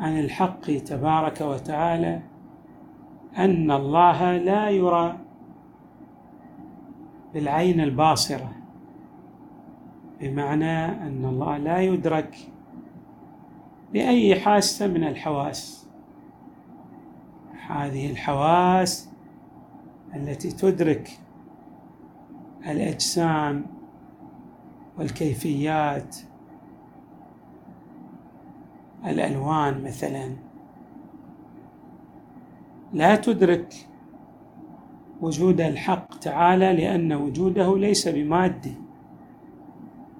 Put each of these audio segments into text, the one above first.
عن الحق تبارك وتعالى أن الله لا يرى بالعين الباصرة بمعنى أن الله لا يدرك بأي حاسة من الحواس. هذه الحواس التي تدرك الأجسام والكيفيات الألوان مثلا. لا تدرك وجود الحق تعالى لأن وجوده ليس بمادي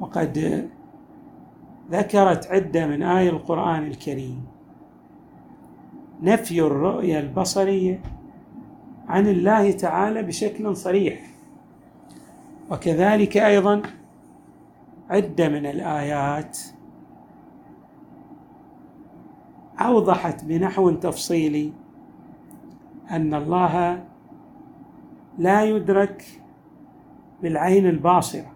وقد ذكرت عدة من اي القرآن الكريم. نفي الرؤية البصرية عن الله تعالى بشكل صريح. وكذلك أيضا عدة من الآيات أوضحت بنحو تفصيلي أن الله لا يدرك بالعين الباصرة.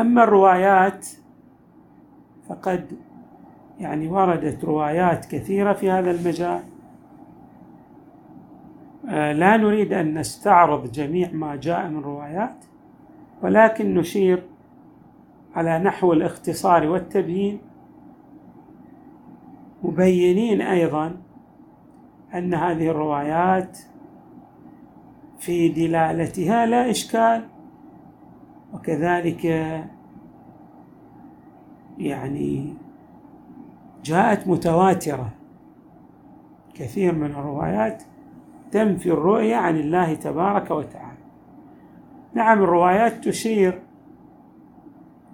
أما الروايات فقد يعني وردت روايات كثيرة في هذا المجال. آه، لا نريد أن نستعرض جميع ما جاء من روايات ولكن نشير على نحو الاختصار والتبيين مبينين أيضا أن هذه الروايات في دلالتها لا إشكال وكذلك يعني جاءت متواترة. كثير من الروايات تنفي الرؤية عن الله تبارك وتعالى. نعم الروايات تشير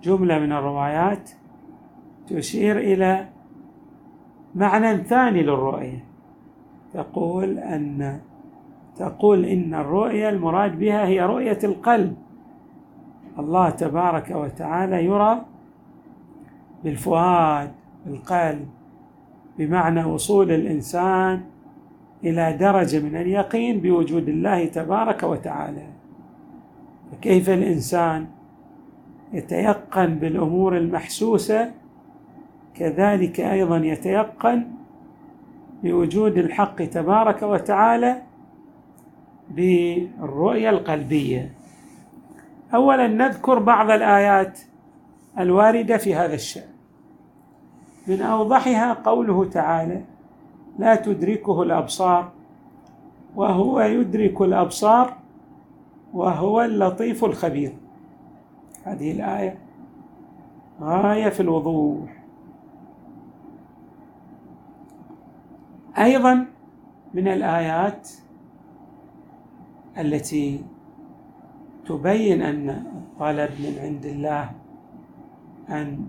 جملة من الروايات تشير إلى معنى ثاني للرؤية. تقول أن تقول إن الرؤية المراد بها هي رؤية القلب. الله تبارك وتعالى يرى بالفؤاد بالقلب بمعنى وصول الإنسان إلى درجة من اليقين بوجود الله تبارك وتعالى. فكيف الإنسان يتيقن بالأمور المحسوسة كذلك أيضا يتيقن بوجود الحق تبارك وتعالى بالرؤية القلبية. اولا نذكر بعض الآيات الواردة في هذا الشأن. من أوضحها قوله تعالى لا تدركه الأبصار وهو يدرك الأبصار وهو اللطيف الخبير. هذه الآية غاية في الوضوح. أيضا من الآيات التي تبين أن الطلب من عند الله أن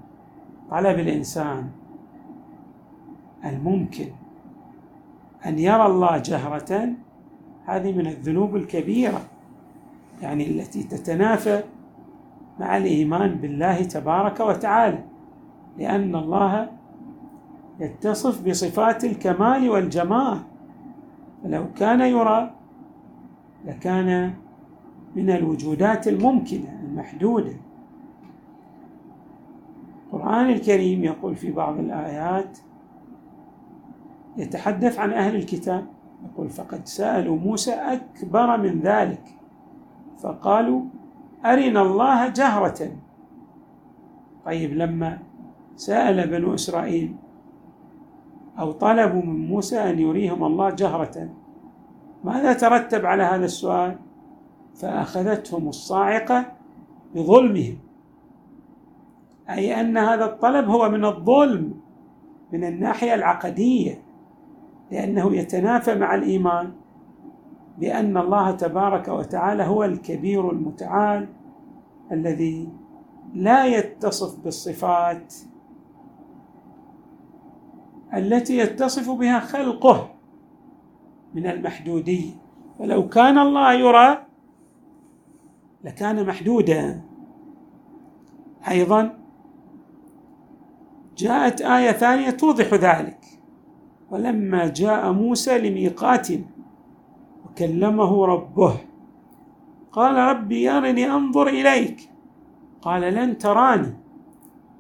طلب الإنسان الممكن أن يرى الله جهرة هذه من الذنوب الكبيرة يعني التي تتنافى مع الإيمان بالله تبارك وتعالى لأن الله يتصف بصفات الكمال والجمال. فلو كان يرى لكان من الوجودات الممكنة المحدودة. القرآن الكريم يقول في بعض الآيات يتحدث عن أهل الكتاب. يقول فقد سألوا موسى أكبر من ذلك. فقالوا أرنا الله جهرة. طيب لما سأل بنو إسرائيل أو طلبوا من موسى أن يريهم الله جهرة. ماذا ترتب على هذا السؤال؟ فأخذتهم الصاعقة بظلمهم. أي أن هذا الطلب هو من الظلم من الناحية العقدية لأنه يتنافى مع الإيمان بأن الله تبارك وتعالى هو الكبير المتعال الذي لا يتصف بالصفات التي يتصف بها خلقه من المحدوديه فلو كان الله يرى لكان محدودا. أيضا جاءت آية ثانية توضح ذلك. ولما جاء موسى لميقاتنا وكلمه ربه قال ربي أرني أنظر إليك. قال لن تراني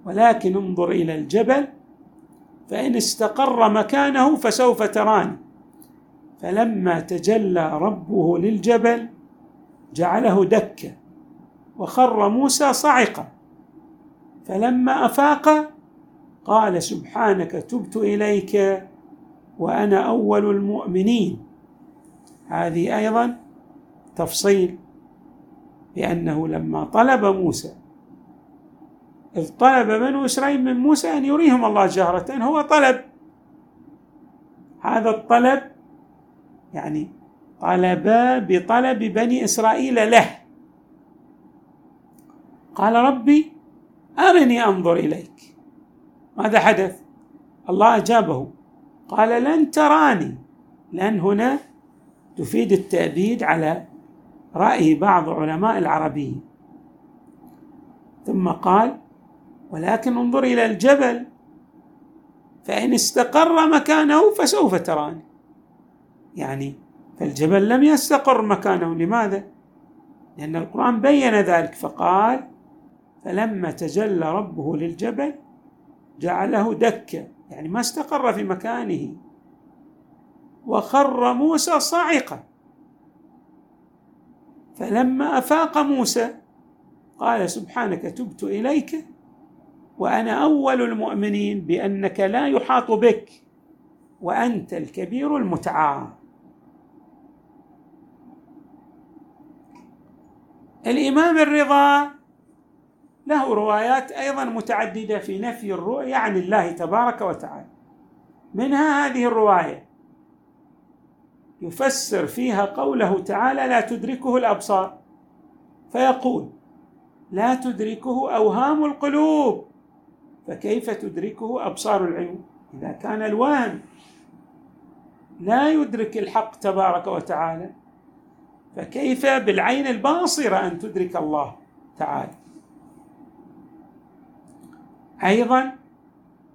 ولكن انظر إلى الجبل فإن استقر مكانه فسوف تراني. فلما تجلى ربه للجبل جعله دكا وخر موسى صعقا. فلما أفاق قال سبحانك تبت إليك وأنا أول المؤمنين. هذه أيضا تفصيل بأنه لما طلب موسى إذ طلب بنو إسرائيل من موسى أن يريهم الله جهرة هو طلب. هذا الطلب يعني طلبا بطلب بني إسرائيل له. قال ربي أرني أنظر إليك. ماذا حدث؟ الله أجابه. قال لن تراني. لأن هنا تفيد التأبيد على رأي بعض علماء العربية ثم قال ولكن انظر إلى الجبل فإن استقر مكانه فسوف تراني. يعني فالجبل لم يستقر مكانه لماذا؟ لأن القرآن بين ذلك فقال فلما تجلى ربه للجبل جعله دكا. يعني ما استقر في مكانه. وخر موسى صاعقا. فلما أفاق موسى قال سبحانك تبت إليك وأنا أول المؤمنين بأنك لا يحاط بك وأنت الكبير المتعال. الإمام الرضا له روايات أيضا متعددة في نفي الرؤيا عن الله تبارك وتعالى. منها هذه الرواية. يفسر فيها قوله تعالى لا تدركه الأبصار فيقول لا تدركه أوهام القلوب فكيف تدركه أبصار العيون إذا كان الوهم لا يدرك الحق تبارك وتعالى فكيف بالعين الباصرة أن تدرك الله تعالى؟ أيضا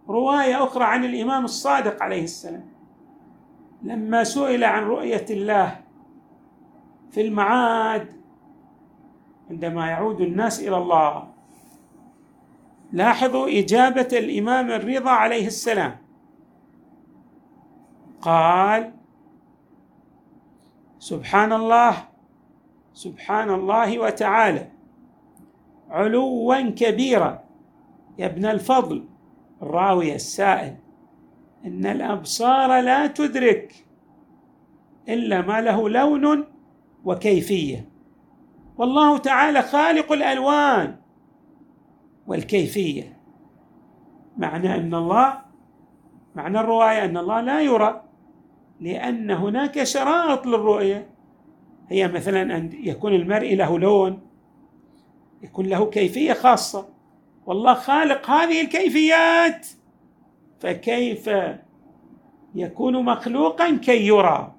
رواية أخرى عن الإمام الصادق عليه السلام لما سئل عن رؤية الله في المعاد عندما يعود الناس إلى الله لاحظوا إجابة الإمام الرضا عليه السلام. قال سبحان الله سبحان الله وتعالى علوا كبيرا. يا ابن الفضل الراوي السائل إن الأبصار لا تدرك إلا ما له لون وكيفية. والله تعالى خالق الألوان والكيفية. معنى أن الله معنى الرواية أن الله لا يرى لأن هناك شرائط للرؤية. هي مثلا أن يكون المرء له لون يكون له كيفية خاصة. والله خالق هذه الكيفيات فكيف يكون مخلوقا كي يرى؟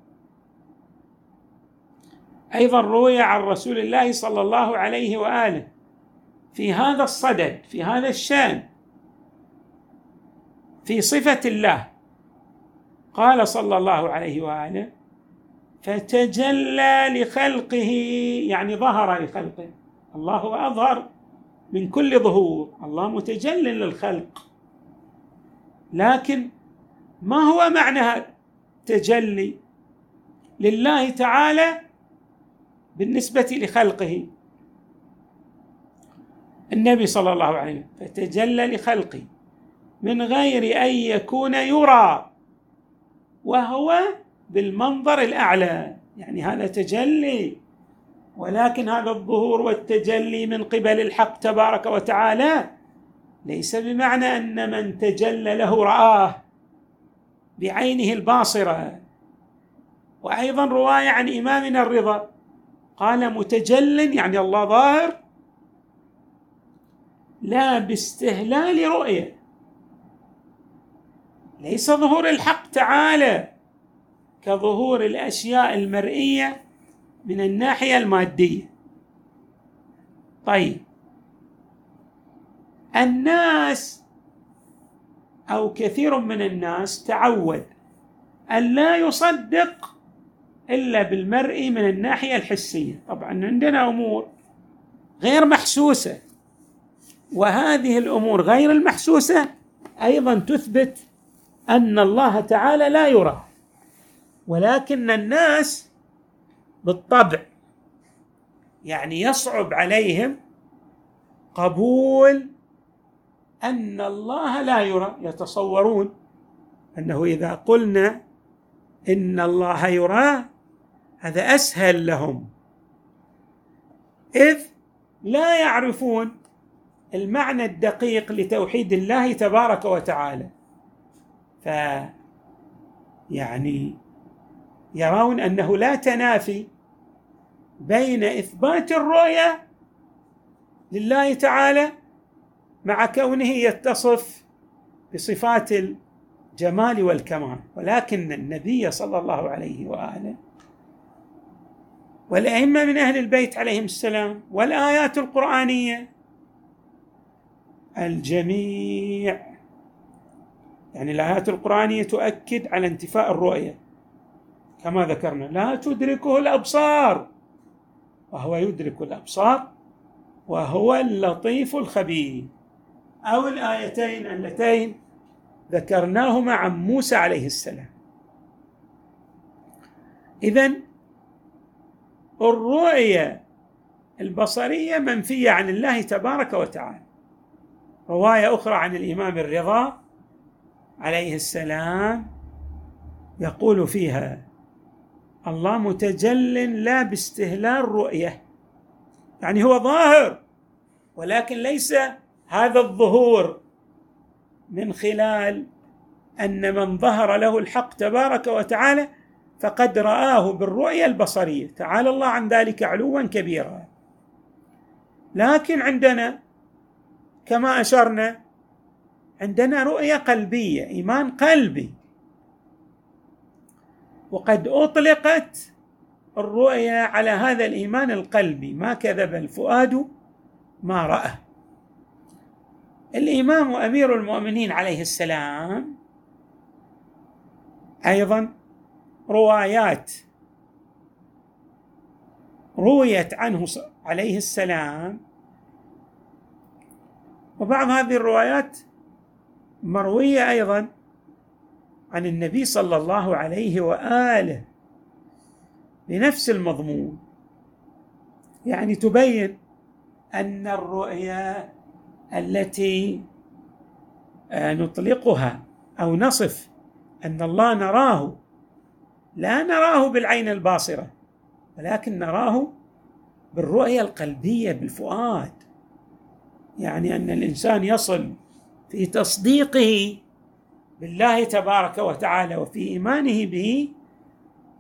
أيضا روي عن رسول الله صلى الله عليه وآله في هذا الصدد في هذا الشأن في صفة الله. قال صلى الله عليه وآله فتجلى لخلقه يعني ظهر لخلقه. الله أظهر من كل ظهور. الله متجل للخلق. لكن ما هو معنى تجلي لله تعالى بالنسبة لخلقه؟ النبي صلى الله عليه وسلم فتجلى لخلقه من غير أن يكون يرى وهو بالمنظر الأعلى. يعني هذا تجلي ولكن هذا الظهور والتجلي من قبل الحق تبارك وتعالى ليس بمعنى أن من تجلى له رآه بعينه الباصرة. وأيضا رواية عن إمامنا الرضا قال متجل يعني الله ظاهر لا باستهلال رؤية. ليس ظهور الحق تعالى كظهور الأشياء المرئية من الناحية المادية. طيب. الناس أو كثير من الناس تعود أن لا يصدق إلا بالمرئي من الناحية الحسية. طبعا عندنا أمور غير محسوسة. وهذه الأمور غير المحسوسة أيضا تثبت أن الله تعالى لا يرى ولكن الناس بالطبع يعني يصعب عليهم قبول أن الله لا يرى يتصورون أنه إذا قلنا إن الله يرى هذا أسهل لهم إذ لا يعرفون المعنى الدقيق لتوحيد الله تبارك وتعالى. ف يعني يرون أنه لا تنافي بين إثبات الرؤية لله تعالى مع كونه يتصف بصفات الجمال والكمال. ولكن النبي صلى الله عليه وآله والأئمة من أهل البيت عليهم السلام والآيات القرآنية الجميع. يعني الآيات القرآنية تؤكد على انتفاء الرؤية. كما ذكرنا لا تدركه الأبصار. وهو يدرك الأبصار وهو اللطيف الخبير. أو الآيتين اللتين ذكرناهما عن موسى عليه السلام. اذا الرؤية البصرية منفية عن الله تبارك وتعالى. رواية أخرى عن الإمام الرضا عليه السلام يقول فيها الله متجل لا باستهلال رؤية. يعني هو ظاهر ولكن ليس هذا الظهور من خلال أن من ظهر له الحق تبارك وتعالى فقد رآه بالرؤية البصرية. تعالى الله عن ذلك علوا كبيرا. لكن عندنا كما أشرنا عندنا رؤية قلبية إيمان قلبي. وقد أطلقت الرؤية على هذا الإيمان القلبي ما كذب الفؤاد ما رأى. الإمام أمير المؤمنين عليه السلام أيضا روايات رويت عنه عليه السلام وبعض هذه الروايات مروية أيضا عن النبي صلى الله عليه وآله بنفس المضمون. يعني تبين أن الرؤيا التي آه، نطلقها أو نصف أن الله نراه لا نراه بالعين الباصرة ولكن نراه بالرؤيه القلبية بالفؤاد. يعني أن الإنسان يصل في تصديقه بالله تبارك وتعالى وفي إيمانه به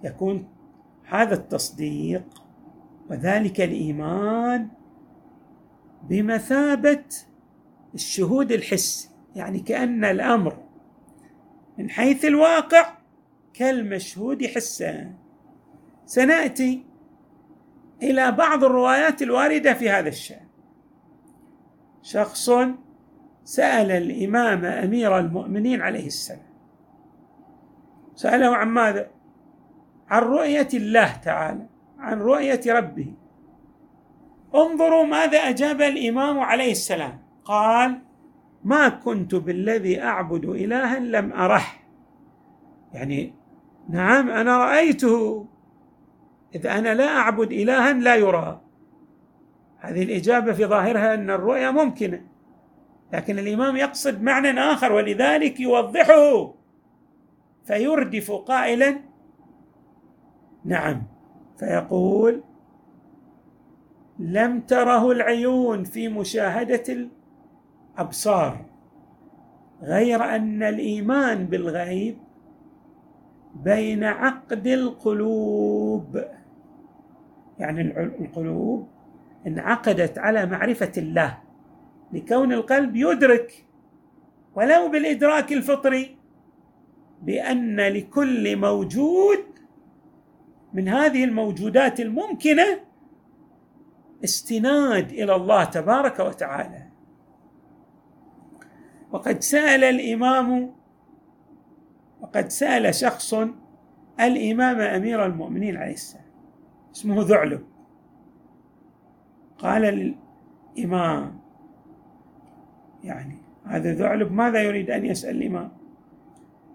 يكون هذا التصديق وذلك الإيمان بمثابة الشهود الحسي. يعني كأن الأمر من حيث الواقع كالمشهود حسا. سنأتي إلى بعض الروايات الواردة في هذا الشأن. شخص سأل الإمام أمير المؤمنين عليه السلام. سأله عن ماذا؟ عن رؤية الله تعالى عن رؤية ربه. انظروا ماذا أجاب الإمام عليه السلام. قال ما كنت بالذي أعبد إلها لم أره. يعني نعم أنا رأيته. إذ أنا لا أعبد إلها لا يرى هذه الإجابة في ظاهرها أن الرؤيا ممكنة لكن الإمام يقصد معنى آخر ولذلك يوضحه. فيردف قائلا نعم. فيقول لم تره العيون في مشاهدة الأبصار غير أن الإيمان بالغيب بين عقد القلوب. يعني القلوب انعقدت على معرفة الله لكون القلب يدرك ولو بالإدراك الفطري بأن لكل موجود من هذه الموجودات الممكنة استناد إلى الله تبارك وتعالى. وقد سأل الإمام وقد سأل شخص الإمام أمير المؤمنين عليه السلام اسمه ذعلب. قال الإمام. يعني هذا ذعلب ماذا يريد أن يسأل الإمام؟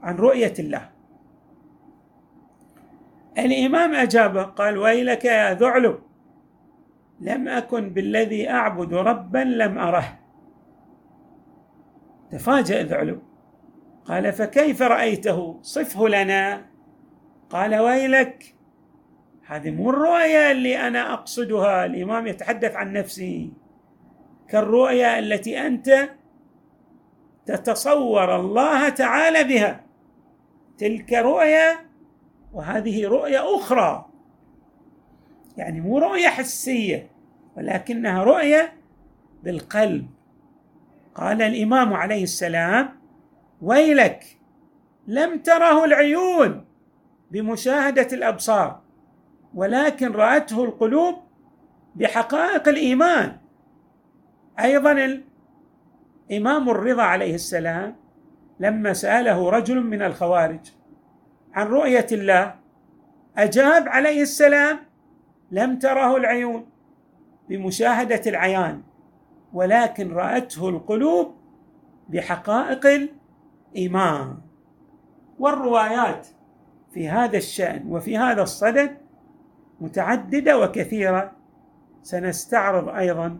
عن رؤية الله. الإمام اجابه قال ويلك يا ذعلب لم أكن بالذي أعبد ربا لم أره. تفاجأ ذعلب. قال فكيف رأيته؟ صفه لنا. قال ويلك هذه مو الرؤيا اللي أنا أقصدها. الإمام يتحدث عن نفسه. كالرؤيا التي أنت تتصور الله تعالى بها. تلك رؤيا وهذه رؤيا أخرى. يعني مو رؤية حسية ولكنها رؤية بالقلب. قال الإمام عليه السلام ويلك لم تره العيون بمشاهدة الأبصار. ولكن رأته القلوب بحقائق الإيمان. أيضا الإمام الرضا عليه السلام لما سأله رجل من الخوارج عن رؤية الله أجاب عليه السلام لم تره العيون. بمشاهدة العيان ولكن رأته القلوب بحقائق الإيمان. والروايات في هذا الشأن وفي هذا الصدد متعددة وكثيرة. سنستعرض أيضا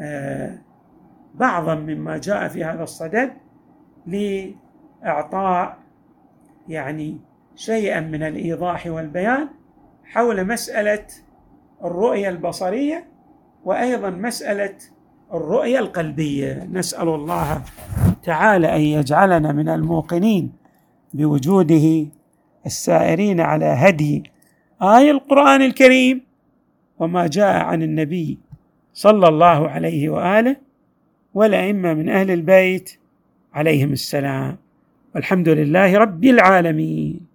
آه، بعضا مما جاء في هذا الصدد لإعطاء يعني شيئا من الإيضاح والبيان حول مسألة الرؤية البصرية وأيضا مسألة الرؤية القلبية. نسأل الله تعالى أن يجعلنا من الموقنين بوجوده السائرين على هدي آي القرآن الكريم وما جاء عن النبي صلى الله عليه وآله والأئمة من أهل البيت عليهم السلام. والحمد لله رب العالمين.